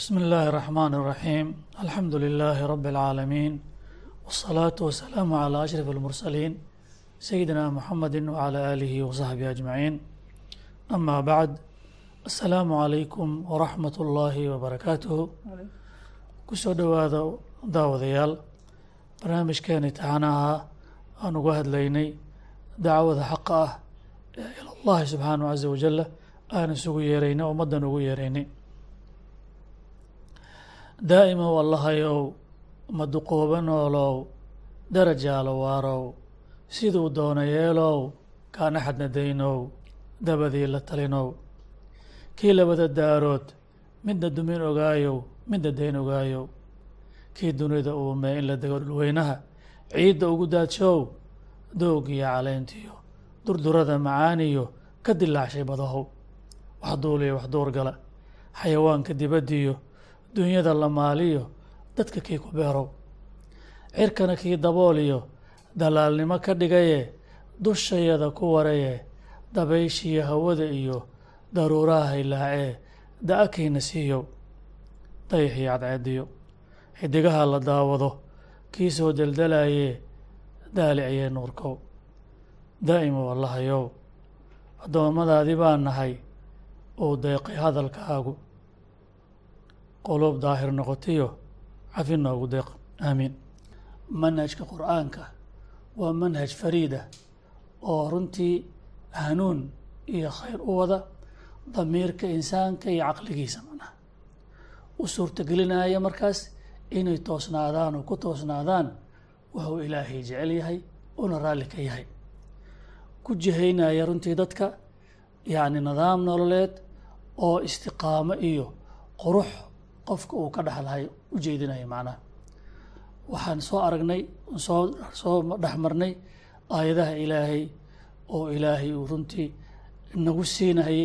بسم الله الرحمن الرحيم الحمد لله رب العالمين والصلاة والسلام على أشرف المرسلين سيدنا محمد وعلى آله وصحبه أجمعين أما بعد السلام عليكم ورحمة الله وبركاته كسو دواذا داوذيال برنامج كان تعاناها أن وهد ليني دعوة حقه إلى الله سبحانه عز وجل أنا سوي يرينا ومدن يريني daa'ima wallahayow maduqoobanoolow darajaalo waarow siduu doona yeelow kaana xadnadaynow dabadii la talinow kii labada daarood midna dumin ogaayow midna dayn ogaayow kii dunida uumee in la dego dhulweynaha ciidda ugu daadshow doogiyo caleyntiyo durdurada macaaniyo ka dilaacshay badahow wax duuliyo wax duurgala xayawaanka dibaddiyo dunyada la maaliyo dadka kii ku beerow cirkana kii dabooliyo dalaalnimo ka dhigaye dushayada ku waraye dabayshiyo hawada iyo daruuraha haylaacee da'akiina siiyow dayaxiyo cadceediyo. Xidigaha la daawado kii soo deldelayee daaliciyee nuurkow. Daa'ima wallahayow addoommadaadii baa nahay uu deeqay hadalkaagu quluub daahir noqotiyo cafi noogu deeq. Aamiin manhajka qur'aanka waa manhaj fariida oo runtii hanuun iyo khayr u wada damiirka insaanka iyo caqligiisa macnaha. U suurtagelinaya markaas inay toosnaadaan oo ku toosnaadaan wuxuu ilaahay jecel yahay una raalli ka yahay. Ku jihaynaya runtii dadka yacni nidaam nololeed oo istiqaamo iyo qurux qofka uu ka dhexlahay u jeedinayo macnaha. Waxaan soo aragnay soo soo dhex marnay aayadaha ilaahay oo ilaahay uu runtii nagu siinayay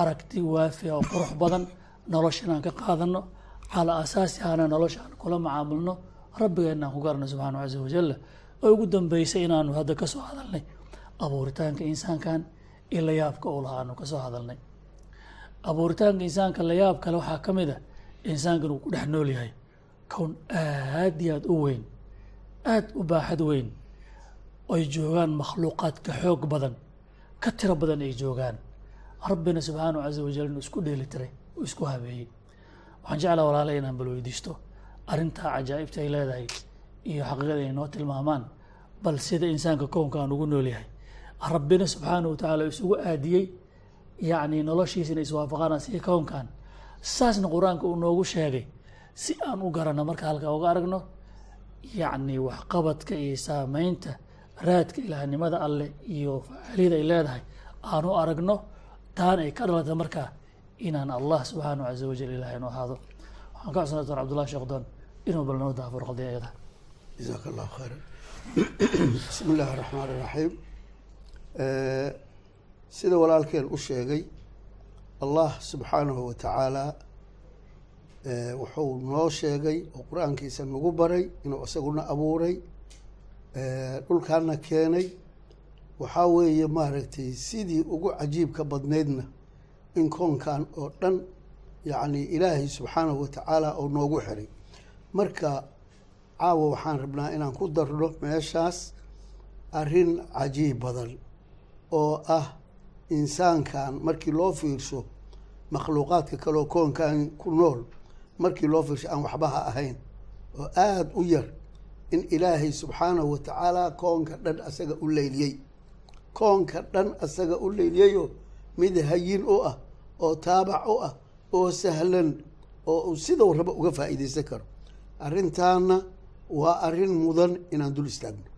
aragti waafiya oo qurux badan nolosha inaan ka qaadano calaa asaasi ahana nolosha aan kula macaamulno rabbigeenna aan ku garano subxaana casa wajalla oo ugu dambeysay inaanu hadda ka soo hadalnay. Abuuritaanka insaankan iyo layaabka uu lahaa aanu ka hadalnay. Abuuritaanka insaanka kale waxaa ka mid a insaankan uu ku dhex nool yahay. Kown aad iyo aad u weyn aad u baaxad weyn ay joogaan makhluuqaad ka xoog badan ka tiro badan ay joogaan. Rabbina subxaanahu casa wajal inuu isku dheeli tiray uu isku habeeyey. Waxaan jeclaa walaala inaan bal weydiisto arrintaa cajaa'ibta ay leedahay iyo xaqiiqada ay noo tilmaamaan bal sida insaanka kownka aan ugu nool yahay. Rabbina subxaanahu wa tacaala isugu aadiyey yacni noloshiisina iswaafaqaan asiga kownkan saasna qur'aanka uu noogu sheegay si aan u garanno marka halkaa uga aragno yacni waxqabadka iyo saameynta raadka ilaahnimada alleh iyo facaaliyada ay leedahay aan u aragno taan ay ka dhalata markaa inaan allah subxaanahu casa wajal ilahay nu ahaado. Waxaan ka codsan doctor cabdullahi sheekhdon inuu bal noo daafuro qadiya ayada. Jazaaka allahu khayra bismi illaahi raxmaan iraxiim sida walaalkeen u sheegay allah subxaanahu wa tacaala wuxuu noo sheegay oo qur'aankiisa nagu baray inuu isaguna abuuray dhulkaana keenay. Waxaa weeye maaragtay sidii ugu cajiibka badneydna in koonkan oo dhan yacni ilaahay subxaanahu wa tacaala oo noogu xiray. Marka caawa waxaan rabnaa inaan ku darno meeshaas arrin cajiib badan oo ah insaankan markii loo fiirsho makhluuqaadka kaleoo koonkan ku nool markii loo fiirsho aan waxbaha ahayn oo aada u yar in ilaahay subxaanahu wa tacaala koonka dhan asaga u leyliyey. Koonka dhan asaga u leyliyeyoo mid hayin u ah oo taabac u ah oo sahlan oo uu sidau raba uga faa'iideysan karo. Arrintaana waa arrin mudan inaan dul istaagno.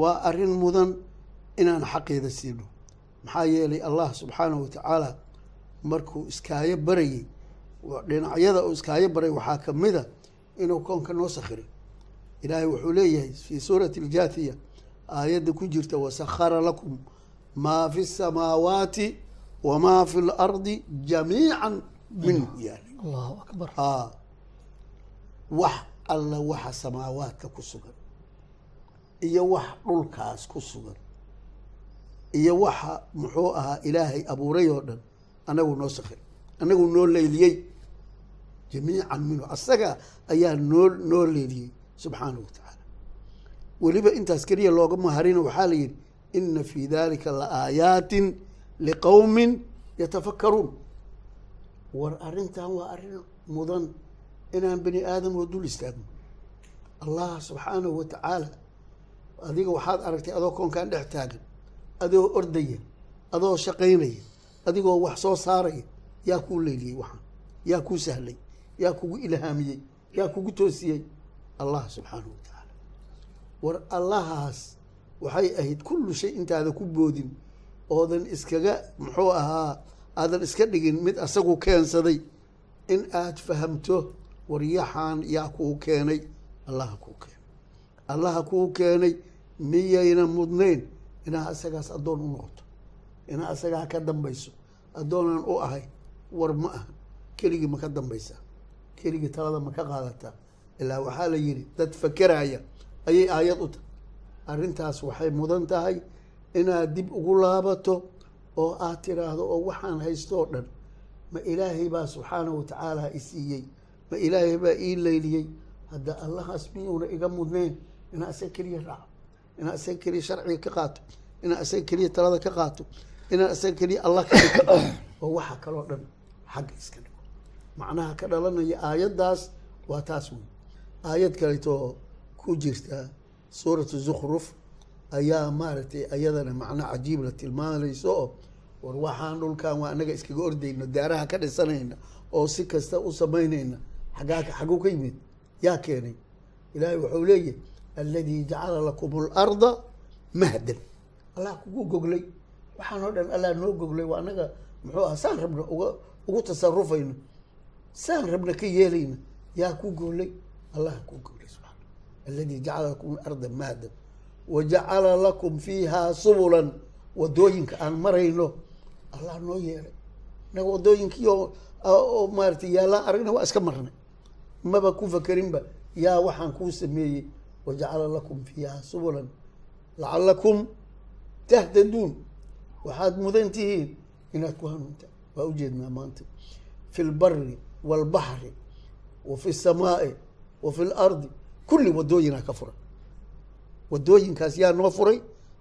Waa arrin mudan inaan xaqeeda siino. Maxaa yeelay allah subxaanahu wa tacaala markuu iskaayo barayey dhinacyada uu iskaayo baray waxaa ka mid a inuu koonka noo sakhiray. Ilaahay wuxuu leeyahay fii suurati aljaathiya aayadda ku jirta wasakhara lakum maa fi samaawaati wamaa fi lardi jamiican minhu yaali allahu akbar. Aa wax alla waxa samaawaadka ku sugan iyo wax dhulkaas ku sugan iyo waxa muxuu ahaa ilaahay abuuray oo dhan anagu noo sakhiray anagu noo leyliyey jamiican minhu asaga ayaa noo noo leeliyey subxaanahu wa tacaala. Weliba intaas keliya looga maharina waxaa la yidhi ina fii dalika la aayaatin liqowmin yatafakkaruun. War arrintan waa arrin mudan inaan bani aadam oo dul istaagno. Allah subxaanahu wa tacaala adiga waxaad aragtay adoo koonkaan dhex taagan adoo ordaya adoo shaqaynaya adigoo wax soo saaraya yaa kuu leyliyey waxaan yaa kuu sahlay yaa kugu ilhaamiyey yaa kugu toosiyey allah subxaanahu wa tacaala war allahaas waxay ahayd kullu shay intaada ku boodin oodan iskaga muxuu ahaa aadan iska dhigin mid asagu keensaday. In aad fahamto waryaxaan yaa kuu keenay allaha kuu keenay. Allaha kuu keenay miyayna mudnayn inaa asagaas addoon u noqoto inaa asagaa ka dambayso. Addoonan u ahay war ma aha. Keligii ma ka dambaysaa keligii talada ma ka qaadataa ilaa waxaa la yidhi dad fakeraya ayay aayad u tahay. Arrintaas waxay mudan tahay inaad dib ugu laabato oo aad tiraahdo oo waxaan haysto oo dhan. Ma ilaahay baa subxaanahu wa tacaala i siiyey. Ma ilaahay baa ii leyliyey hadda allahaas miyuuna iga mudnayn inaa asaga keliya raaco. Inaa asaga keliya sharciga ka qaato. Inaa asaga keliya talada ka qaato inaa asaga keliya allah ka oo waxa kaloo dhan xagga iska dhigo. Macnaha ka dhalanaya aayaddaas waa taas wey aayad kaleetoo ku jirta suuratu zukhruf ayaa maaragtay ayadana macno cajiib la tilmaamayso oo war waxaan dhulkan waa anaga iskaga ordayno daaraha ka dhisanayna oo si kasta u samaynayna xagaa xaguu ka yimid yaa keenay. Ilaahay wuxuu leeyahay alladii jacala lakum larda mahdan. Allah kugu goglay waxaan oo dhan allah noo goglay waa anaga muxuu aha saan rabna uga ugu tasarufayno saan rabna ka yeelayna yaa ku goglay? Allah ku goglay subxaana alladii jacala lakum larda mahdan wajacala lakum fiiha subulan. Wadooyinka aan marayno allah noo yeelay. Inaga wadooyinkii oo maaratay yaallaan aragna waa iska marnay. Maba ku fakerinba yaa waxaan kuu sameeyey. Wajacala lakum fiiha subulan. Lacalakum tahdaduun waxaad mudan tihiin inaad ku hanuuntaan waa ujeednaa maanta. Fi lbari waalbaxri wa fi samaai wa fi lardi kulli wadooyinaa ka furan wadooyinkaas yaa noo furay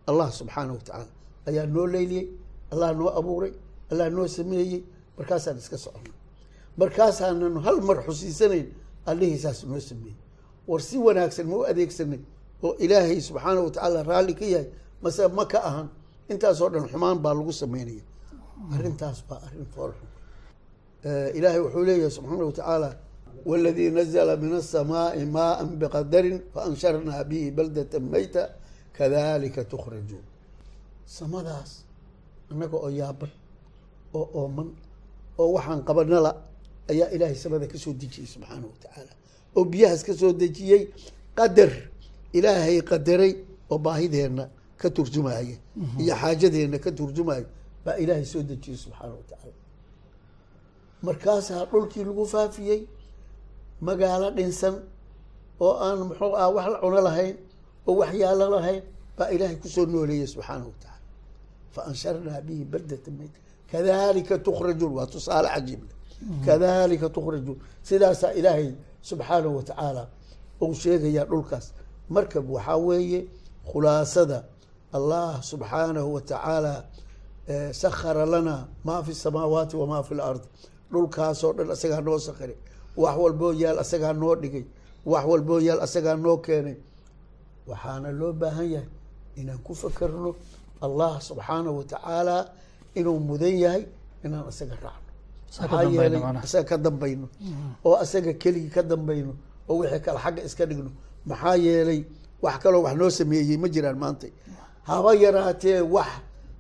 allah subxaanahu wa tacaala ayaa noo leyliyey allah noo abuuray allah noo sameeyey. Markaasaan iska soconnay markaasaanan hal mar xusiisanayn allihiisaas noo sameeyey. War si wanaagsan ma u adeegsanay oo ilaahay subxaanahu wa tacaala raalli ka yahay mase ma ka ahan intaasoo dhan xumaan baa lagu sameynaya arrintaas waa arrin foolxun. Eh, ilaahay wuxuu leeyahay subxaana watacaala waladii nazla min asamaai maaan biqadarin faanshirnaa bihi baldata mayta kadalika tukhrajuun. Samadaas annaga oo yaaban oo ooman oo waxaan qabanala ayaa ilaahay samada ka soo dejiyey subxaana watacaala oo biyahaas ka soo dejiyey qadar ilaahay qadaray oo baahideenna ka turjumaya iyo xaajadeenna ka turjumaya baa ilaahay soo dejiyey subxaanahu wa tacaala. Markaasaa dhulkii lagu faafiyey magaalo dhinsan oo aan muxuu ah wax la cuno lahayn oo waxyaalo lahayn baa ilaahay ku soo nooleeyey subxaanahu wa tacaala. Fa ansharnaa bihi baldata mayt. Kadalika tukrajuun waa tusaale cajiible kadalika tukrajuun sidaasaa ilaahay subxaanahu wa uu sheegayaa dhulkaas. Markab waxaa weeye khulaasada allah subxaanahu wa tacaala sakhara lana maa fi samaawaati wamaa fi lard dhulkaasoo dhan asagaa noo sakhiray wax walboo yaal asagaa noo dhigay. Wax walboo yaal asagaa noo keenay. Waxaana loo baahan yahay inaan ku fakerno allah subxaanahu wa tacaala inuu mudan yahay inaan asaga raacno. Maxaa yeelay asaga ka dambayno. Oo asaga keligii ka dambayno. Oo wixii kale xagga iska dhigno. Maxaa yeelay wax kaloo wax noo sameeyey ma jiraan maanta haba yaraatee wax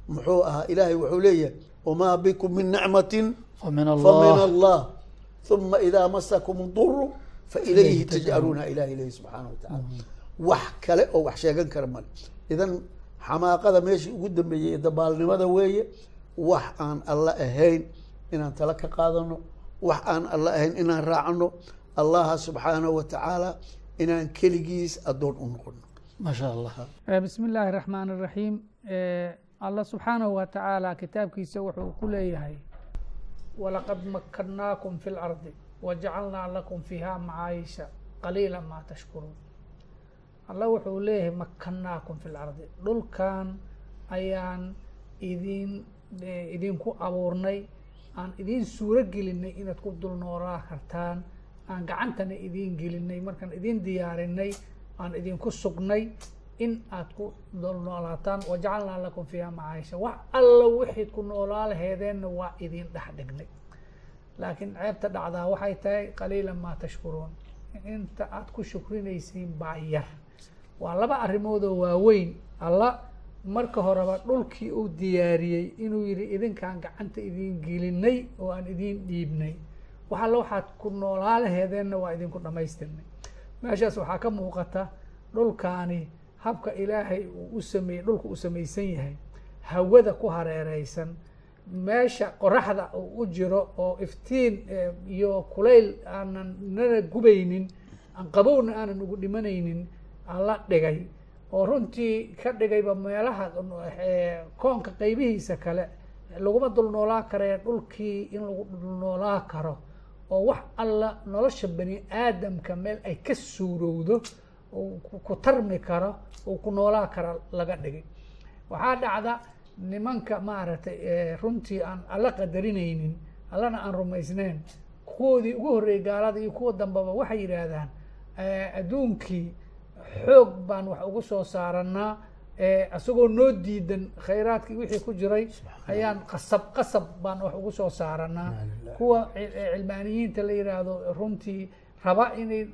muxuu ahaa? Ilaahay wuxuu leeyahay wamaa bikum min nicmatin famin allah. uma idaa masakum duru fa ilayhi tajcaluuna ilahi ilahi subxaana wa tacaala wax kale oo wax sheegan kara male. Idan xamaaqada meeshii ugu dambeeyey ee dabaalnimada weeye wax aan alla ahayn inaan tala ka qaadano wax aan alla ahayn inaan raacno allaha subxaanahu wa tacaala inaan keligiis addoon u noqono masha eh, eh, allah bismiillaahi raxmaan raxiim allah subxaanahu wa tacaala kitaabkiisa wuxuu ku leeyahay walaqad makkannaakum fi lardi wajacalnaa lakum fiiha macaayisha qaliila maa tashkuruun. Allah wuxuu leeyahay makkannaakum fi lardi dhulkan ayaan idin eh, idinku abuurnay aan idiin suuro gelinay inaad ku dul noolaa kartaan aan gacantana idiin gelinay markaan idiin diyaarinay aan idinku sugnay in aad ku noolaataan wajacalnaa lakum fiiha macaayisha. Wax alla wixiid ku noolaa laheedeenna waa idin dhex dhignay. Laakiin ceebta dhacdaa waxay tahay qaliila maa tashkuruun. Inta aad ku shukrinaysiin baa yar. Waa laba arrimoodoo waaweyn. Alla marka horeba dhulkii uu diyaariyey inuu yihi idinkaan gacanta idiin gelinay oo aan idiin dhiibnay. Wax alla waxaad ku noolaa laheedeenna waa idinku dhamaystirnay meeshaas waxaa ka muuqata dhulkaani habka ilaahay uu u sameeyey dhulka uu samaysan yahay hawada ku hareereysan meesha qoraxda uu u jiro oo iftiin iyo kulayl aanan nana gubaynin aan qabowna aanan ugu dhimanaynin alla dhigay. Oo runtii ka dhigayba meelaha koonka qeybihiisa kale laguma dul noolaa karee dhulkii in lagu dul noolaa karo oo wax alla nolosha bani aadamka meel ay ka suurowdo ku tarmi karo uu ku noolaa kara laga dhigay. Waxaa dhacda nimanka maaragtay runtii aan alla qadarinaynin allana aan rumaysneyn kuwoodii ugu horreeyey gaalada iyo kuwa dambeba waxay yidhaahdaan adduunkii xoog baan wax ugu soo saaranaa isagoo noo diidan khayraadkii wixii ku jiray ayaan qasab qasab baan wax ugu soo saaranaa kuwa cilmaaniyiinta la yidhaahdo runtii raba inay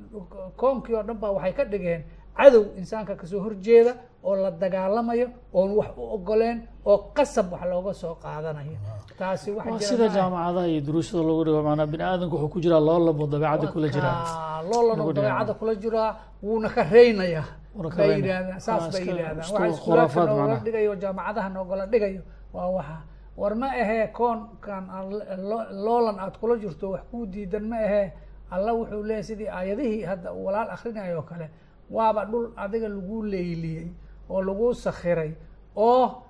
koonkii oo dhan ba waxay ka dhigeen cadow insaanka ka soo horjeeda oo la dagaalamayo oon wax u ogoleen oo qasab wax looga soo qaadanayo. Taasi wax waa sida jaamacadaha iyo duruushada lagu dhigo maanaa bini aadamku wuxuu ku jiraa loo labo dabeecadda kula jiraa. Dhigo. dabeecadda kula jiraa wuuna ka reynaya Wuuna ka bay reynaya. yidhaahdaan saas Waa bay iska yidhahdaan ustu- waxa iskuulaadka khuraafaad noogala macnaha. dhigayo jaamacadaha noogala dhigayo. Waa waxa. War ma ahee koonkan loolan aad kula jirto wax kuu diidan ma ahee. Alla wuxuu leeyahy sidii aayadihii hadda uu walaal akrinayo kale waaba dhul adiga lagu leyliyey oo lagu sakhiray oo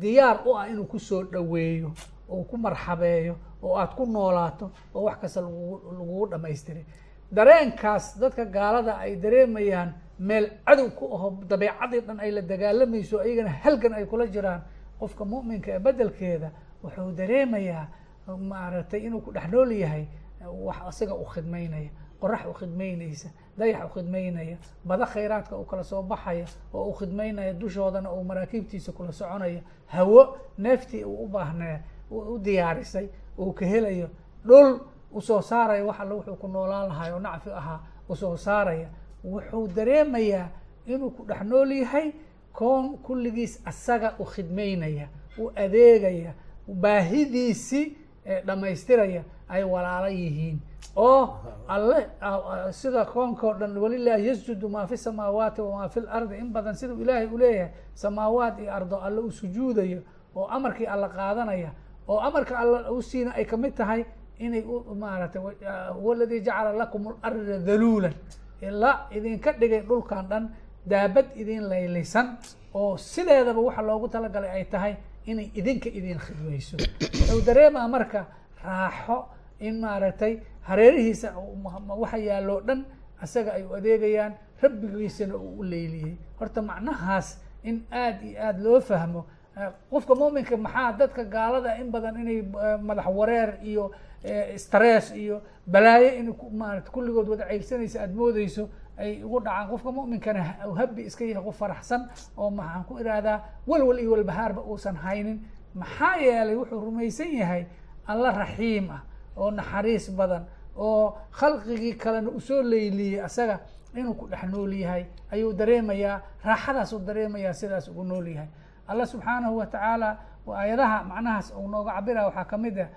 diyaar u ah inuu ku soo dhoweeyo oo ku marxabeeyo oo aad ku noolaato oo wax kasta lagugu dhamaystiray dareenkaas dadka gaalada ay dareemayaan meel cadow ku aho dabeecadii dhan ay la dagaalamayso iyagana halgan ay kula jiraan qofka mu'minka ee bedelkeeda wuxuu dareemayaa maaragtay inuu ku dhex nool yahay wax isaga u khidmaynaya qorax u khidmaynaysa dayax u khidmaynaya bada khayraadka uu kala soo baxaya oo uu khidmaynaya dushoodana uu maraakiibtiisa kula soconaya hawo neeftii uu u baahnaa u diyaarisay uu ka helayo dhul u soo saaraya wax alle wuxuu ku noolaan lahay oo nacfi ahaa u soo saaraya wuxuu dareemayaa inuu ku dhex nool yahay koon kulligiis asaga u khidmaynaya u adeegaya baahidiisi ee dhammaystiraya ay walaalo yihiin. Oo alle sida koonkao dhan walilaahi yasjudu maa fi samaawaati wamaa fi lardi in badan siduu ilaahay u leeyahay samaawaat iyo ardo alle u sujuudayo oo amarkii alla qaadanaya oo amarka alla u siina ay ka mid tahay inay u maaratay huwa jacala lakum larda daluulan ilaa idinka dhigay dhulkan dhan daabad idin laylisan oo sideedaba waxa loogu talagalay ay tahay inay idinka idin khidmayso. Wuxuu dareemaa marka raaxo in maaragtay hareerihiisa waxa yaalloo dhan isaga ay u adeegayaan rabbigiisana uu u leyliyey horta macnahaas in aad iyo aada loo fahmo qofka muuminka maxaa dadka gaalada in badan inay madax wareer iyo stress iyo balaayo in maarata kulligood wada ceyrsanaysa aada moodeyso ay ugu dhacaan. Qofka mu'minkana habi iska yahay qof faraxsan oo maxaan ku ihahdaa walwal iyo walbahaarba uusan haynin. Maxaa yeelay wuxuu rumaysan yahay alla raxiim ah oo naxariis badan oo khalqigii kalena u soo leyliyey asaga inuu ku dhex nool yahay ayuu dareemayaa raaxadaasuu dareemayaa sidaas ugu nool yahay. Allah subxaanahu wa tacaala aayadaha macnahaas uu nooga cabira waxaa ka mid ah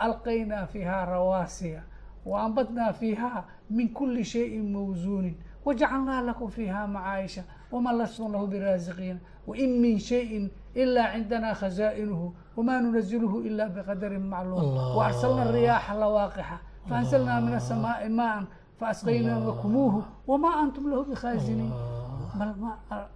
alqaynaa fiiha rawaasiya waanbatnaa fiiha min kuli shayin mawsuunin wajacalnaa lakum fiiha macaayisha wama lastum lahu biraasiqiina wain min shayin ilaa cindana khazaa'inuhu wma nunaziluhu ila biqadarin macluum Allah. waarsalna riyaaxa lawaaqixa faanzalnaa min asamaai maan faasqaynakumuuhu wamaa antum lahu bikhaaziniin bal ma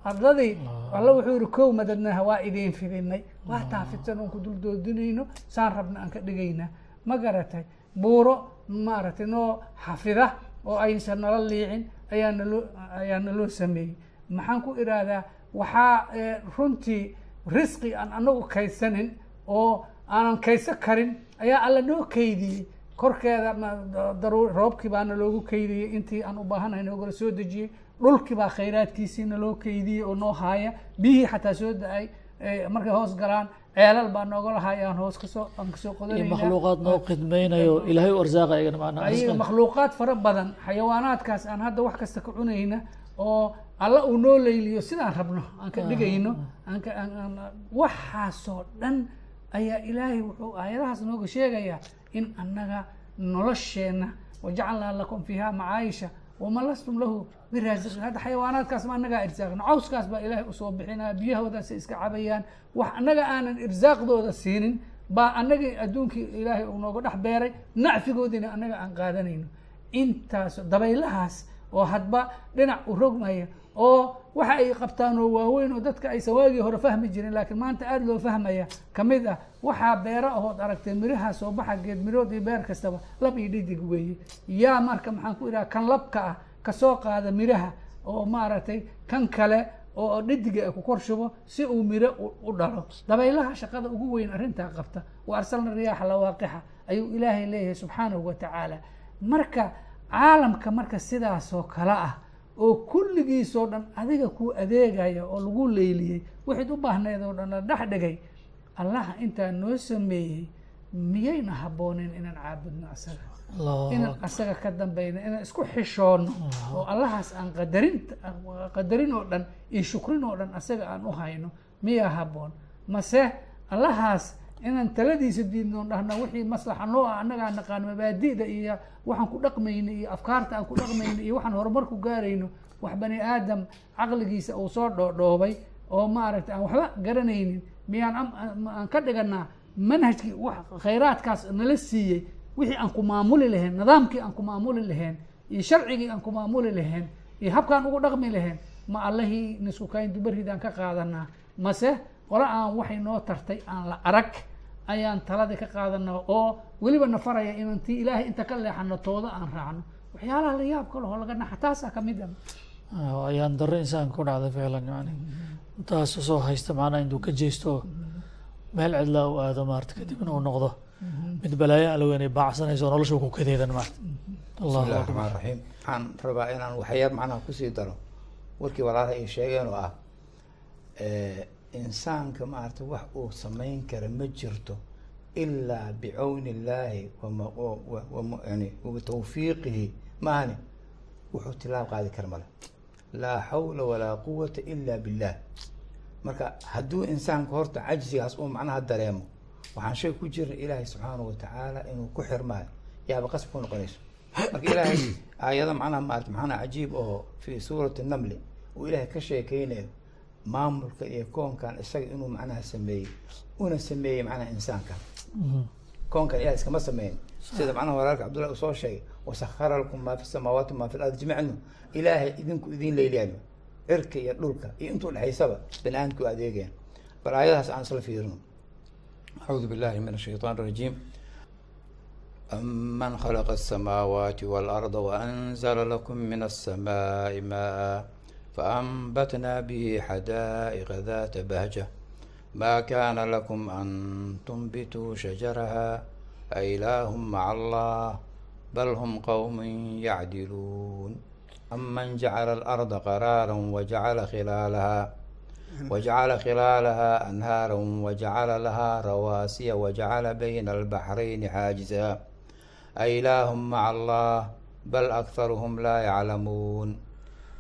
ardadii alla wuxuu yihi kow madadnaha waa idiin fidinay. Waa taafidsan oon ku duldoodinayno saan rabna aan ka dhigaynaa ma garatay? Buuro maaragtay noo xafida oo aysan nala liicin ayaa naloo ayaa naloo sameeyey. Maxaan ku idhaahdaa waxaa eh, runtii risqi aan anagu kaysanin oo aanan kayso karin ayaa alla noo keydiyey korkeeda roobkii baana loogu keydiyey intii aan u baahanahay noogala soo dejiyey dhulkii baa khayraadkiisiina loo keydiyey oo noo haaya. Biyihii xataa soo da'ay markay hoos galaan ceelal baa noogala haaya aan hoos ka soo aan ka soo qodanayna makhluuqaad noo khidmaynayo ilaahay u arsaaq ayagana macnaha ayaga risqiga. makhluuqaad fara badan. Xayawaanaadkaas aan hadda wax kasta ka cunayna oo alla uu noo leyliyo sidaan rabno aan ka dhigayno aan ka aan- aan- waxaasoo dhan ayaa ilaahay wuxuu aayadahaas nooga sheegayaa in annaga nolosheenna wajacalnaa lakum fiiha macaayisha wama lastum lahu biraasiqin hadda xayawaanaadkaas ma annagaa irsaaqno cawskaas baa ilaahay u soo bixinaa biyahoodaasay iska cabayaan wax annaga aanan irsaaqdooda siinin baa annagii adduunkii ilaahay uu nooga dhex beeray nacfigoodiina annaga aan qaadanayno intaas dabaylahaas oo hadba dhinac u rogmaya oo waxa ay qabtaan oo waaweyn oo dadka aysan waagii hore fahmi jirin laakiin maanta aada loo fahmaya ka mid ah waxaa beero ahood aragtay miraha soo baxa geed mirood iyo beer kastaba lab iyo dhidig weeye yaa marka maxaan ku idhaha kan labka ah ka soo qaada miraha oo maaragtay kan kale oo dhidiga ay ku kor shubo si uu miro u- u dhalo. Dabaylaha shaqada ugu weyn arrintaa qabta wa arsalna riyaaxa lawaaqixa ayuu ilaahay leeyahay subxaanahu wa tacaala. Marka caalamka marka sidaasoo kale ah oo kulligiisoo dhan adiga kuu adeegaya oo lagu leyliyey wixid u baahneed oo dhan la dhex dhigay allaha intaa noo sameeyey miyayna habbooneyn inaan caabudno asaga. Inaan asaga ka dambayno inaan isku xishoono oo allahaas aan qadarin qadarin oo dhan iyo shukrin oo dhan asaga aan u hayno miyaa habboon? Mase allahaas inaan taladiisa diidno dhahna wixii maslaxa noo ah annaga aan naqaano mabaadi'da iyo waxaan ku dhaqmayno iyo afkaarta aan ku dhaqmayno iyo waxaan horumar ku gaarayno wax bani aadam caqligiisa uu soo dhoodhoobay oo maaragtay aan waxba garanaynin miyaan aan ka dhiganaa manhajkii wax khayraadkaas nala siiyey wixii aan ku maamuli lahayn nidaamkii aan ku maamuli lahayn iyo sharcigii aan ku maamuli lahayn iyo habkaan ugu dhaqmi lahayn ma allahii nisku kayn dubaridaan ka qaadanaa mase qole aan waxay noo tartay aan la arag ayaan taladii ka qaadanaa oo weliba na faraya inaan tii ilaahay inta ka leexano tooda aan raacno. Waxyaalaha la yaab ka leho laga naxa taasaa ka mid a Ah, ayaan darro insaanka ku dhacday ficlan yani intaas soo haysta macnaha intuu ka jeesto meel cidlaa u aado maarata kadibna uu noqdo mid balaayo alla weyn ay baacsanayso oo nolosha ku kadeedan illahi akbar. raxmaan raxiim waxaan rabaa inaan waxyaab macnaha ku sii daro. Warkii walaalaha ay sheegeen oo ah insaanka maarata wax uu samayn kara ma jirto ilaa bicawni illaahi wa- wa- watawfiiqihi maahane wuxuu tilaab qaadi kara male. Laa xawla walaa quwata ila billah marka hadduu insaanka horta cajzigaas uu macnaha dareemo waxaan shay ku jirna ilaahay subxaanahu watacaala inuu ku xirmaayo yaaba qasb ku noqonayso. Marka ilaahay aayado macnaha maarata maxaana cajiib oo fi suurati namli uu ilaahay ka sheekeynayo maamulka iyo koonkan isaga inuu macnaha sameeyey una sameeyey macnaha insaanka. Mhm. Koonkan ilah iskama sameyn sida macnaha walaalka cabdullahi uu soo sheegay wasahara lakum maa fi samaawaati maa fi l jimicnu ilaahay idinku idin leyliyaan cirka iyo dhulka iyo intuu dhexaysaba bani-aadamkii u adeegeen bal aayadahaas aan isla fiirino. Acuudu billahi min ashaytaan rajiim. Man khalaqa asamaawaati waalarda waanzala lakum min asamaa'i maa فأنبتنا به حدائق ذات بهجة ما كان لكم أن تنبتوا شجرها أإله مع الله بل هم قوم يعدلون أمن جعل الأرض قرارا وجعل خلالها وجعل خلالها أنهارا وجعل لها رواسي وجعل بين البحرين حاجزا أإله مع الله بل أكثرهم لا يعلمون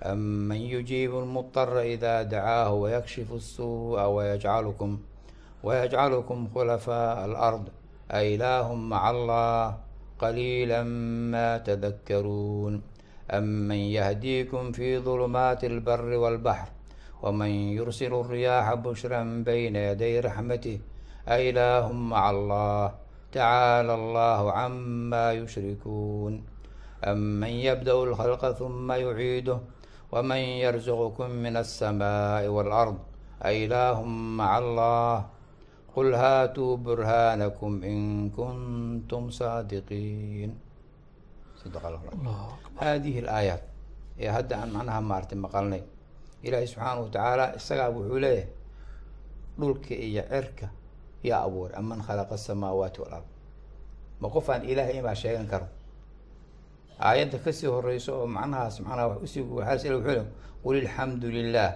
من يجيب المضطر إذا دعاه ويكشف السوء ويجعلكم ويجعلكم خلفاء الأرض أإله مع الله قليلا ما تذكرون أمن يهديكم في ظلمات البر والبحر ومن يرسل الرياح بشرا بين يدي رحمته أإله مع الله تعالى الله عما يشركون أمن يبدأ الخلق ثم يعيده ومن يرزقكم من السماء والأرض أإله مع الله قل هاتوا برهانكم إن كنتم صادقين صدق الله العظيم هذه الآيات ee hadda aan macnaha maartay maqalnay ilaahay subxaanahu watacaala isagaa wuxuu leeyahay dhulka iyo cirka yaa abuuray aman khalaqa asamaawaati walard ma qof aan ilaahay inbaa sheegan karo aayadda ka sii horeyso oo macnahaas macnaha wax u sii waxaas ila wuxuu leeyahay qul ilxamdu lilah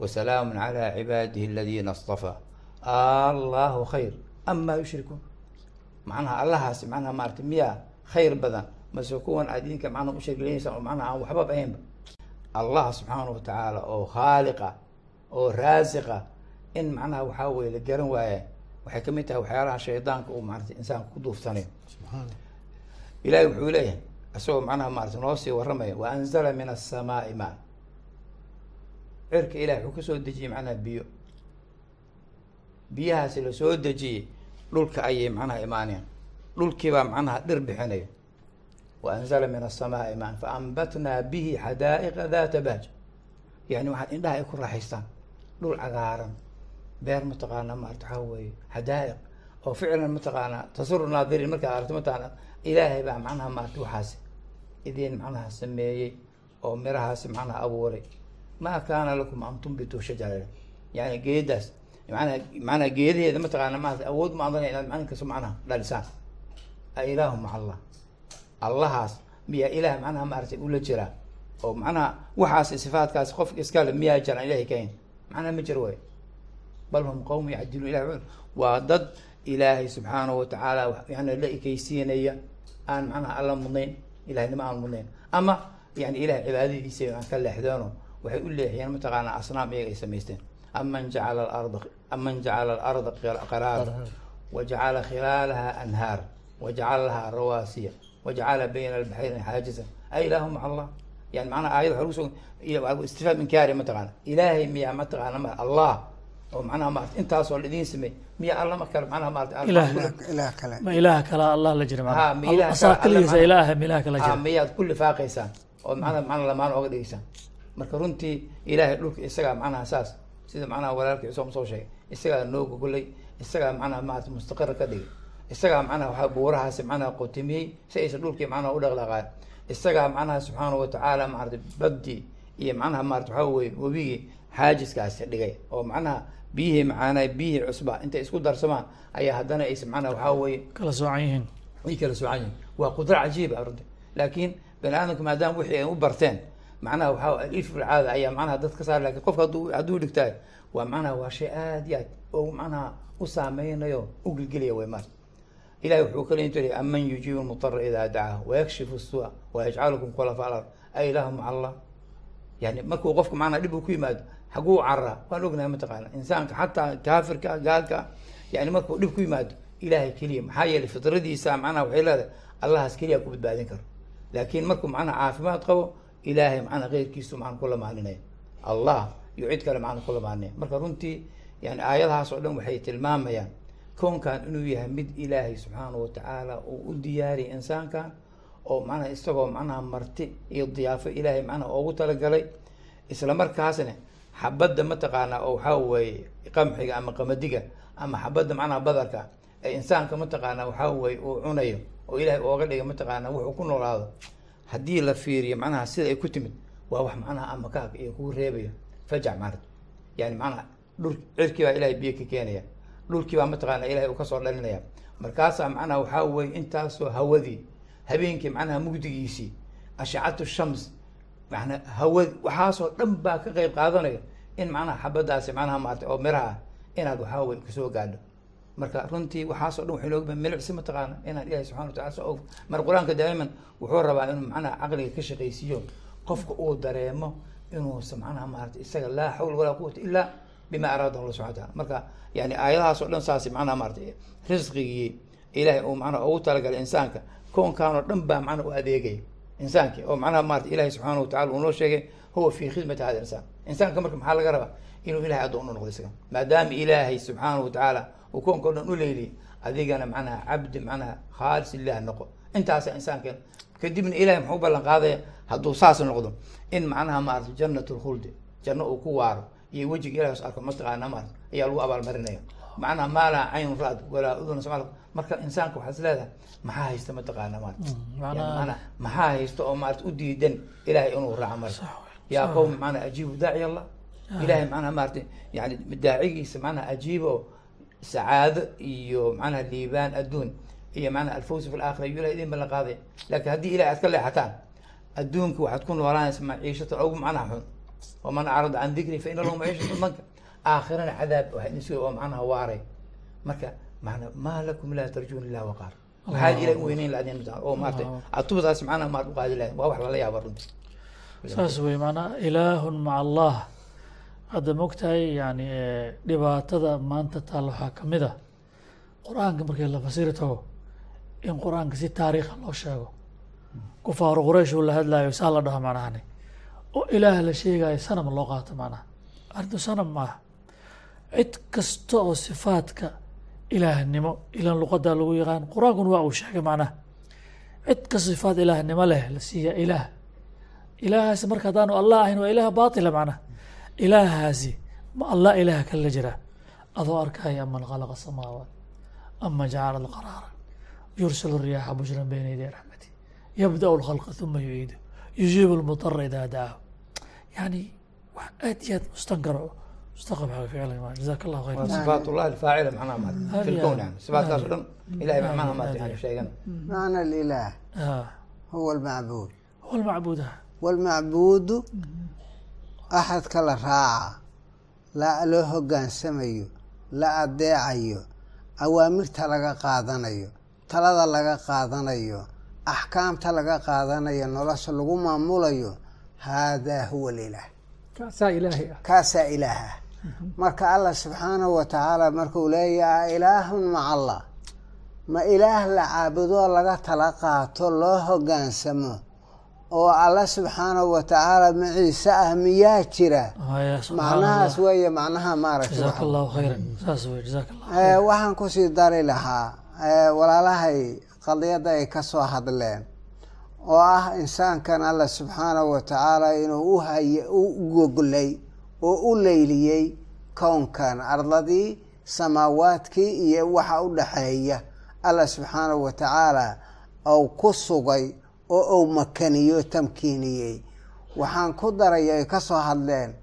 wasalaamun calaa cibaadihi aladiina astafaa allahu khayr. Amaa yushrikuun. Macnaha allahaasi macnaha maartay miyaa khayr badan. Mase kuwan aad idinka macnaha oo macnaha aan waxbaba ahaynba allah subxaanahu watacaala oo khaaliqa oo raasiqa in macnaha waxaa weye la garan waaya waxay ka mid tahay waxyaalaha shaydaanka uu maarata insaanka ku duuftanayo. Ilahay wuxuu leeyahay isagoo macnaha maarata noo sii warramaya wa anzala min asamaai maa. Cirka ilahay wuxuu ka soo dejiyey macnaha biyo. Biyahaasi la soo dejiyey dhulka ayay macnaha imaaneen dhulkiibaa macnaha dhir bixinaya. Wa anzala min asamaai maan fa ambatnaa bihi xadaa'iqa daata bahj. Yani waxaad indhaha ay ku raaxaystaan. Dhul cagaaran beer mataqaanaa maarata waxaa weeye xadaa'iq. Oo ficlan mataqaanaa tasuru naadiriin markaad aragto mataqaana ilaahay baa macnaha maarata waxaasi? Idin macnaha sameeyey oo mirahaasi macnaha abuuray. Ma kaana lakum an tumbituu shajara yani geedaas manaa manaa geedaheeda mataqaana maarata awood ma adan inaad macnin kasto macnaha dhalisaan. A ilaahu maca allah. Allahaas miyaa ilaah macnaha maaragtay ula jiraa oo macnaha waxaas sifaatkaas qofka iskale miyaa jiraan ilahay kahayn macnaha ma jiro way bal hum qowm yacdiluun ilah waa dad ilaahay subxaanahu watacaala yani la ekeysiinaya aan macnaha alla mudnayn ilahnimo aan mudnayn. Ama yani ilahay cibaadadiisa aan ka leexdeeno waxay u leexiyeen mataqaanaa asnaam iyaga ay samaysteen. Aman jacala alarda aman jacala alarda qaraara wajacala khilaalaha anhaar wajacala lahaa rawaasiya wajacala bayna albaxrayni xaajisan. A ilaahu maca allah yani macnaha aayad waxa lagu so istifhaam inkaari mataqaana ilaahay miyaa mataqaana ma allah oo macnaha maarata intaasoo la idiin sameey miya alla ma kale macnaha maarata ilaah ilaah kale. Ma ilaah kala allah la jira ilaah ma- ilaah kala miyaad ku lifaaqaysaan oo macnaha macnaha lamaan ooga dhigaysaan marka runtii ilaahay dhulka isagaa macnaha saas sida macnaha walaalkii isoo soo sheegay. Isagaa noo gogolay isagaa macnaha maarata mustaqira ka dhigay. Isagaa macnaha waxaa buurahaasi macnaha qotimiyey si aysan dhulkii macnaha u dhaqdhaqaan isagaa macnaha subxaanahu watacaala maarata baddi iyo macnaha maarata waxaa weye webigii xaajiskaasi dhigay. Oo macnaha biyihii macaanaa biyihii cusba. Intay isku darsamaan ayaa haddana aysan macnaha waxaa weye kala soocan yihiin. Way kala soocan yihiin waa qudro cajiiba runti laakiin bani aadamku maadaama wixii ay u barteen macnaha waxaa alif bilcaada ayaa macnaha dad ka saar laakiin qofka hadduu hadduu dhigtaayo waa macnaha waa shay aad iyo aad oo macnaha u saameynayo u gelgelaya way maar ilahi wuxuu kale intu leeyahy aman yujiibu lmutara idaa dacaa wayakshifu sua wayajcalukum khulafa alard. A ilaahu maca allah yani markuu qofka macnaha dhib uu ku yimaado xaguu caraa waan ognahay mataqaana insaanka xataa kaafirka gaalka yani markuu dhib ku yimaado ilahay keliya maxaa yeelay fitradiisa macnaha waxay leedahay allahaas keliya ku badbaadin karo. Laakiin markuu macnaha caafimaad qabo ilaahay macnaha keyrkiisu macna ku lamaaninaya allah iyo cid kale macna ku lamaaninaya marka runtii yani aayadahaas dhan waxay tilmaamayaan koonkan inuu yahay mid ilaahay subxaanahu watacaala uu u diyaariyay insaankan oo macnaha isagoo macnaha marti iyo diyaafo ilaahay macnaha oogu talagalay isla markaasna xabadda mataqaanaa oo waxaa weeye qamxiga ama qamadiga ama xabadda macnaha badarka ee insaanka mataqaanaa waxaa weeye uu cunayo oo ilaahay ooga dhigay mataqaanaa wuxuu ku noolaado. Haddii la fiiriyo macnaha sida ay ku timid waa wax macnaha ama kaag iyo kugu reebayo. Fajac maarad yani macnaha dhul cirkii baa ilahay biyo ka keenaya. Dhulkii baa mataqaana ilahay uu ka soo dhalinaya. Markaasaa macnaha waxaa weye intaasoo hawadii habeenkii macnaha mugdigiisii ashcatu shams manaa hawad waxaasoo dhan baa ka qeyb qaadanaya in macnaha xabadaasi macnaha maarata oo miraha ah inaad waxaa weye ka soo gaadho. Marka runtii waxaasoo dhan waxay looga milicsi mataqaana inaan ilahi subxana watacala so og mar qur'aanka daa'iman wuxuu rabaa inuu macnaha caqliga ka shaqaysiiyo. Qofka uu dareemo inuusan macnaha maarata isaga laa xawla walaa quwata ilaa bima araada allah subxana wataala marka yani aayadahaas oo dhan saasi macnaha maarata risqigii ilahay uu macnaha ugu talagalay insaanka koonkan oo dhan baa macnaha u adeegaya insaankii oo macnaha maarata ilahi subxaana watacala uu noo sheegay huwa fi khidmati hada insaan insaanka marka maxaa laga rabaa? Inuu ilahay addoon u noqdo isaga. Maadaama ilaahay subxaana watacaala uu koonka dhan u leyliyay adigana macnaha cabdi macnaha khaalis ilah noqo. Intaasa insaanka kadibna ilahay muxuu ballan qaadaya hadduu saas noqdo in macnaha maarata janat lkhuldi janno uu ku waaro iyo wejiga ilahi arko mataqaana maarata ayaa lagu abaalmarinaya macnaha maalaa cayn ra-d walaa uduna smal marka insaanka waxaa is leedahay maxaa haysta mataqaana maarata macnaha- yani maanaa maxaa haysta oo maarata u diidan ilahay inuu raaco marka? Yaa qowm macnaa ajiibu daaci allah ilahay macnaha maarata yani daacigiisa macnaha ajiiba oo sacaado iyo macnaha liibaan adduun iyo macnaha alfawsi fi laakhira ilahay idin ballan qaaday. Laakiin haddii ilahay aad ka leexataan adduunka waxaad ku noolaanaysa maciishatan ugu macnaha xun. Waman acrada can dikri fa ina lahu maciishatan danka aakhirana cadaab sugay oo macnaha waaray. Marka macnaa maa lakum laa tarjuuna illah waqaar. Maxaad ilahay u weyneyn laadin oo maarata atubadaas macnaha maad u qaadi lahayn waa wax lala yaaba runti saas wey macnaa ilaahun maca allah. Hadda mogtahay yani dhibaatada maanta taal waxaa ka mid a qur'aanka markii la fasiri tago in qur'aanka si taariikha loo sheego kufaaru quraysh uu la hadlaayo saa la dhaho macnahani oo ilaah la sheegayo sanam loo qaato macnaha. Arrintu sanam maaha cid kasta oo sifaadka ilaahnimo ilan luqadaa lagu yaqaan qur'aankuna waa uu sheegay macnaha. Cid ka sifaad ilaahnimo leh la siiya ilaah. Ilaahaasi marka haddaanu allah ahayn waa ilaah baatila macnaha. Ilaahaasi ma allah ilaah kala jira. Adoo arkaya aman khalaqa samaawaat ama jacala alqaraara yursil riyaaxa bushran bayna yaday raxmati yabda'u lkhalqa uma yuciidu yujiibu lmudara idaa dacaahu yani wax aad iyo aad mustankaro mustaqab ficil jazaak allah khayr sifaat ullahi faacila macnaha maata fi lkown yani sifaatkaas o dhan ilahay macnaha maata yani sheegan macna alilah huwa almacbuud huwa almacbuud walmacbuudu axadka la raaca loo hogaansamayo la adeecayo awaamirta laga qaadanayo talada laga qaadanayo axkaamta laga qaadanayo nolosha lagu maamulayo haadaa huwa alilaah kaasaa ilaaha marka allah subxaanahu wa tacaala markuu leeyahay ilaahun maca allah. Ma ilaah la caabudoo laga tala qaato loo hogaansamo. Oo alla subxaanahu wa tacaala maciise ah miyaa jira? Macnahaas allah weeye macnaha maaragtay allah Eh, waxaan ku sii dari lahaa eh, walaalahay qadiyadda ay ka soo hadleen oo ah insaankan alla subxaanahu wa tacaala inuu u haye u goglay oo u leyliyey kownkan ardadii samaawaadkii iyo waxa u dhaxeeya. Alla subxaanahu wa tacaala ou ku sugay oo ou makaniyo tamkiiniyey. Waxaan ku daray ay ka soo hadleen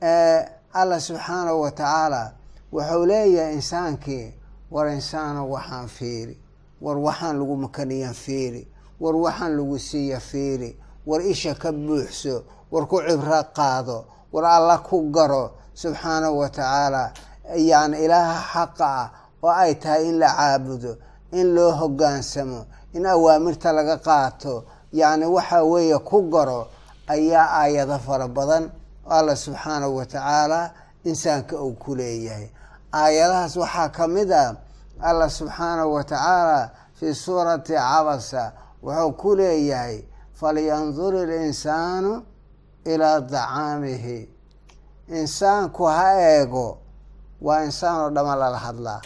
eh, alla subxaanahu wa tacaala wuxuu leeyahay insaankii war insaano waxaan fiiri war waxaan lagu makaniyan fiiri war waxaan lagu siiya fiiri war isha ka buuxso war ku cibro qaado war alla ku garo subxaanahu wa tacaala yani ilaaha xaqa ah oo ay tahay in la caabudo in loo hogaansamo in awaamirta laga qaato yacni waxa weeye ku garo ayaa aayado fara badan oo alla subxaanahu wa tacaala insaanka uu ku leeyahay. Aayadahaas waxaa ka mid ah allah subxaanahu wa tacaala fii suurati cabasa wuxuu ku leeyahay falyandur ilinsaanu ilaa dacaamihi. Insaanku ha eego waa insaan oo dhama lala hadlaa.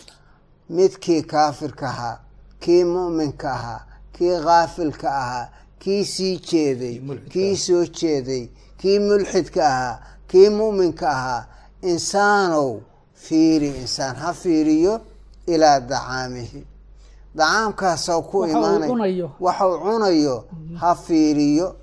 Midkii kaafirka ahaa kii mu'minka ahaa kii kaafilka ahaa kii sii jeeday kii soo jeeday kii mulxidka ahaa kii mu'minka ahaa insaanow fiiri insaan ha fiiriyo ilaa dacaamihi. Dacaamkaasoo ku imaanay waxuu cunayo ha fiiriyo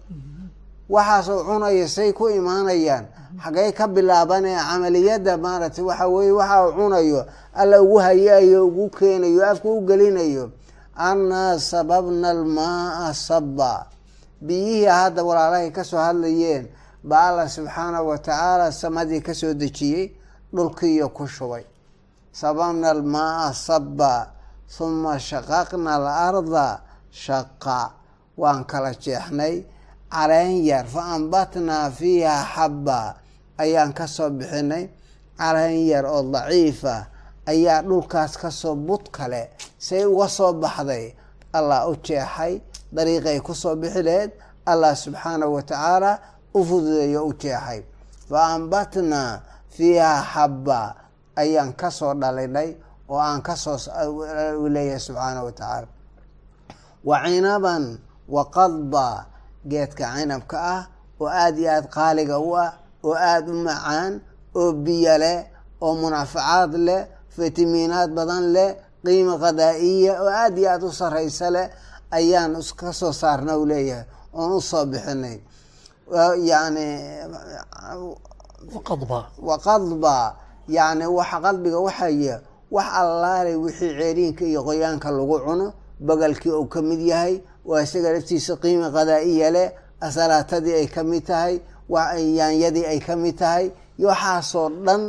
waxaasuu cunayo say ku imaanayaan. Xaggay ka bilaabanee camaliyadda maaragtay waxa weeye waxa uu cunayo. Alla ugu hayayo ugu keenayo afka u gelinayo. Annaa sababna almaaa sabba. Biyihii hadda walaalahay ka soo hadlayeen baa alla subxaanahu wa tacaala samadii ka soo dejiyey dhulkiiyo ku shubay. Sababna almaaa sabba. Huma shaqaqna alarda shaqa waan kala jeexnay caleen yar fa ambatnaa fiiha xabba ayaan ka soo bixinay. Caleen yar oo daciifa ayaa dhulkaas ka soo bud kale say uga soo baxday. Allah u jeexay dariiqay ku soo bixi laheyd allah subxaanahu wa tacaala u fududeeyo u jeexay. Fa ambatnaa fiiha xabba ayaan ka soo dhalinay oo aan ka soo leeyahay subxaanahu wa tacaala wa cinaban wa qadba geedka cinabka ah oo aada iyo aada qaaliga u ah oo aada u macaan oo biyo leh oo munaafacaad leh fitamiinaad badan leh qiima qadaa'iya oo aada iyo aada u sarraysa leh ayaan ka soo saarna u leeyahay oon u soo bixinay. Yani waqadba yani waxa qalbiga waxay wax allaale wixii ceeriinka iyo qoyaanka lagu cuno bagalkii uu ka mid yahay waa isaga laftiisa qiima qadaa'iya leh asalaatadii ay ka mid tahay yaanyadii ay ka mid tahay waxaasoo dhan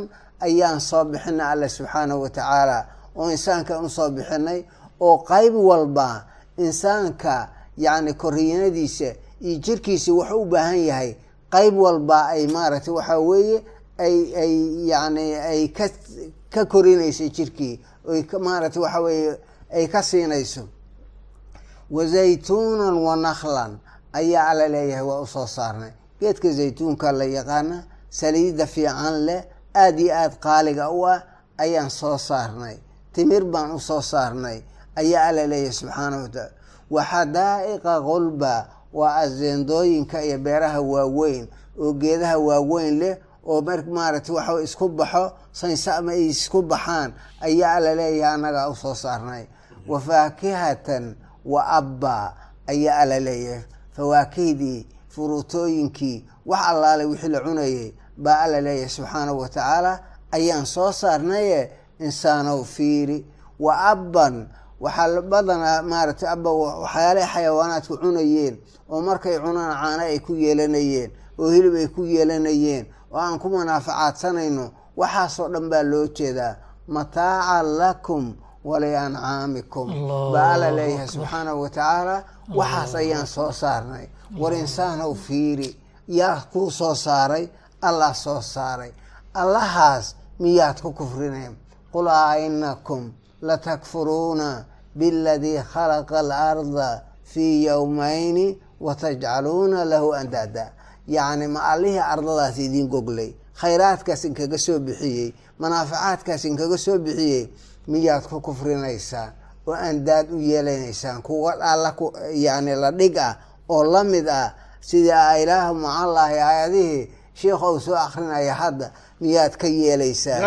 ayaan soo bixinay alle subxaanahu wa tacaala. Oo insaankaan u soo bixinay oo qayb walba insaanka yani koriinadiisa iyo jirkiisa wuxuu u baahan yahay qayb walba ay maaragtay waxaa weeye ay ay yani ay ka ka korinayso jirkii oy maaragtay waxa weeye ay ka siinayso wa zaytuunan wa naklan ayaa alla leeyahay waa u soo saarnay. Geedka zaytuunka la yaqaana saliida fiican leh aada iyo aada qaaliga u ah ayaan soo saarnay. Timir baan u soo saarnay ayaa alla leeyahay subxaanahu wataala wa xadaa'iqa qulba waa azeendooyinka iyo beeraha waaweyn oo geedaha waaweyn leh oo mar maaragtay waxa isku baxo sansama ay isku baxaan ayaa alla leeyahay annagaa u soo saarnay. Wa faakihatan wa abba ayaa alla leeyahay fawaakihdii furuutooyinkii wax allaale wixii la cunayay baa alla leeyahay subxaanahu wa tacaala ayaan soo saarnaye insaanow fiiri. Wa abban waxaa badanaa maaragtay abba waxyaalaha xayawaanaadku cunayeen oo markay cunaan caano ay ku yeelanayeen oo hilib ay ku yeelanayeen oo aan ku manaafacaadsanayno waxaasoo dhan baa loo jeedaa. Mataacan lakum waliancaamikum baa alla leeyahay subxaanahu wa tacaala waxaas ayaan soo saarnay. War insaanow fiiri yaa kuu soo saaray allah soo saaray. Allahaas miyaad ku kufrineen. Qul a inakum latakfuruuna biladii khalaqa alarda fii yowmayni watajcaluuna lahu andaada yacni ma allihii ardadaas idiin goglay. Khayraadkaas inkaga soo bixiyey manaafacaadkaas inkaga soo bixiyey miyaad ku kufrinaysaan oo andaad u yeelanaysaan kuwa alla yani la dhig ah oo la mid ah sidii ilaahu macallaahi aayadihii sheikh ou soo akrinaya hadda miyaad ka yeelaysaan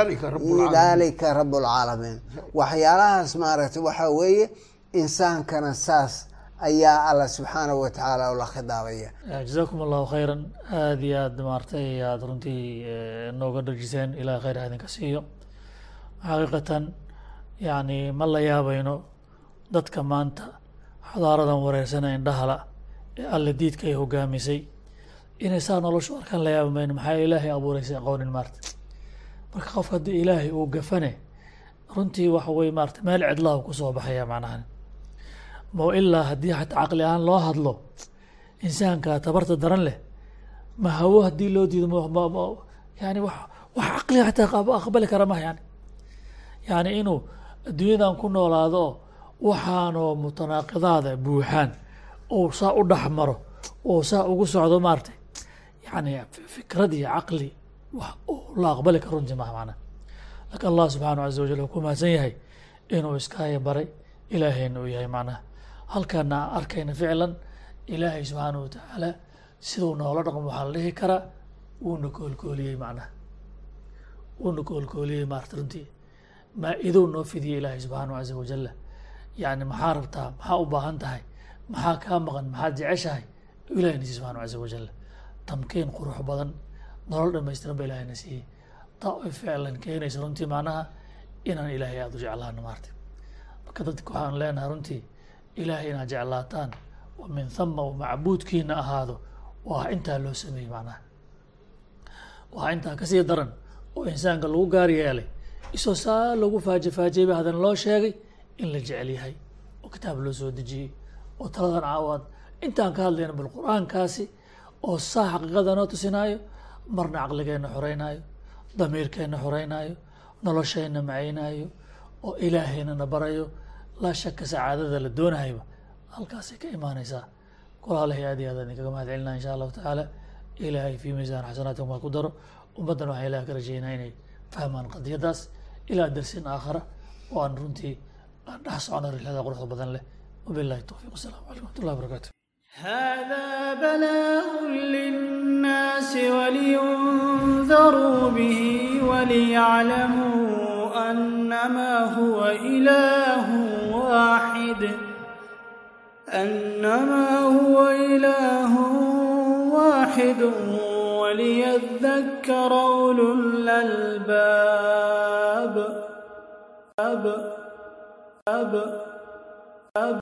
daalika rabbulcaalamiin waxyaalahaas maaragtay waxaa weeye insaankana saas ayaa alla subxaanahu wa tacaala ula khidaabaya. Jazakum allahu khayran. Aada iyo aada maartay aada runtii nooga dhajiseen ilahay khayr idinka siiyo. Xaqiiqatan yani ma la yaabayno dadka maanta xadaaradan wareersana indhahala ee alla diidka ay hogaamisay. Inay saa noloshu arkaan la yaabi mayno maxaa ilaahay abuuraysay aqoonin maarta? Marka qofka haddii ilaahay uu gafane runtii waxa weye maarata meel cidlahu ku soo baxaya macnahan. Ma ilaa haddii xataa caqli ahaan loo hadlo insaanka tabarta daran leh ma hawo haddii loo diido yani wax wax caqliga xataa aqbali kara mah yani yani inuu adduunyadan ku noolaado oo waxaanoo mutanaaqidaada buuxaan. Ou saa u dhex maro oo saa ugu socdo maaratay yani fikrad iyo caqli wax la aqbali karo runtii maha macnaha laakiin allah subxaanahu caza wajal wuxuu ku mahadsan yahay inuu iskaaya baray ilaahayna uu yahay macnaha halkana aan arkayna ficlan ilaahay subxaanahu watacaala siduu noola dhaqmo waxaa la dhihi karaa wuuna koolkooliyey macnaha wuuna koolkooliyey maarata runtii maa-idou noo fidiyey ilaahay subxaanahu caza wajalla yani maxaa rabtaa? Maxaa u baahan tahay? Maxaa kaa maqan? Maxaad jeceshahay? Ilahay na siiyey subxana caza wajalla tamkiin qurux badan nolol dhamaystiran ba ilahayna siiyey. Taa ay ficlan keenaysa runtii macnaha inaan ilaahay aada u jeclaano maarta marka dadka waxaan leenahay runtii ilaahay inaad jeclaataan oo min thama uu macbuudkiina ahaado waa intaa loo sameeyey macnaha. Waa intaa ka sii daran oo insaanka lagu gaar yeelay isoo saa lagu faaje faajeyba haddana loo sheegay in la jecel yahay oo kitaab loo soo dejiyey oo taladan caawaad. Intaan ka hadlayna bal qur'aankaasi oo saa xaqiiqada noo tusinaayo marna caqligeenna xoreynaayo damiirkeenna xoreynaayo nolosheenna macaynaayo oo ilaahayna na barayo laa shaka sacaadada la doonahayba halkaasay ka imaanaysaa. Kulaalahay aad iyo aad aan idinkaga mahad celinaa insha allahu tacaala. Ilaahay fii miisaan xasanaatikum waa ku daro. Ummaddan waxaan ilaah ka rajaynaa inay fahmaan qadiyadaas ilaa darsin aakhara oo aan runtii aan dhex socono rilaada quruxda badan leh. Wabillahi towfiiq wasalaamu calaykum wxmatullahi barakaatu hada balaaun linnaasi waliyundaruu bihi waliyaclamuu annama huwa ilaahu waaxid أنما هو إله واحد وليذكر أولو الألباب أب أب أب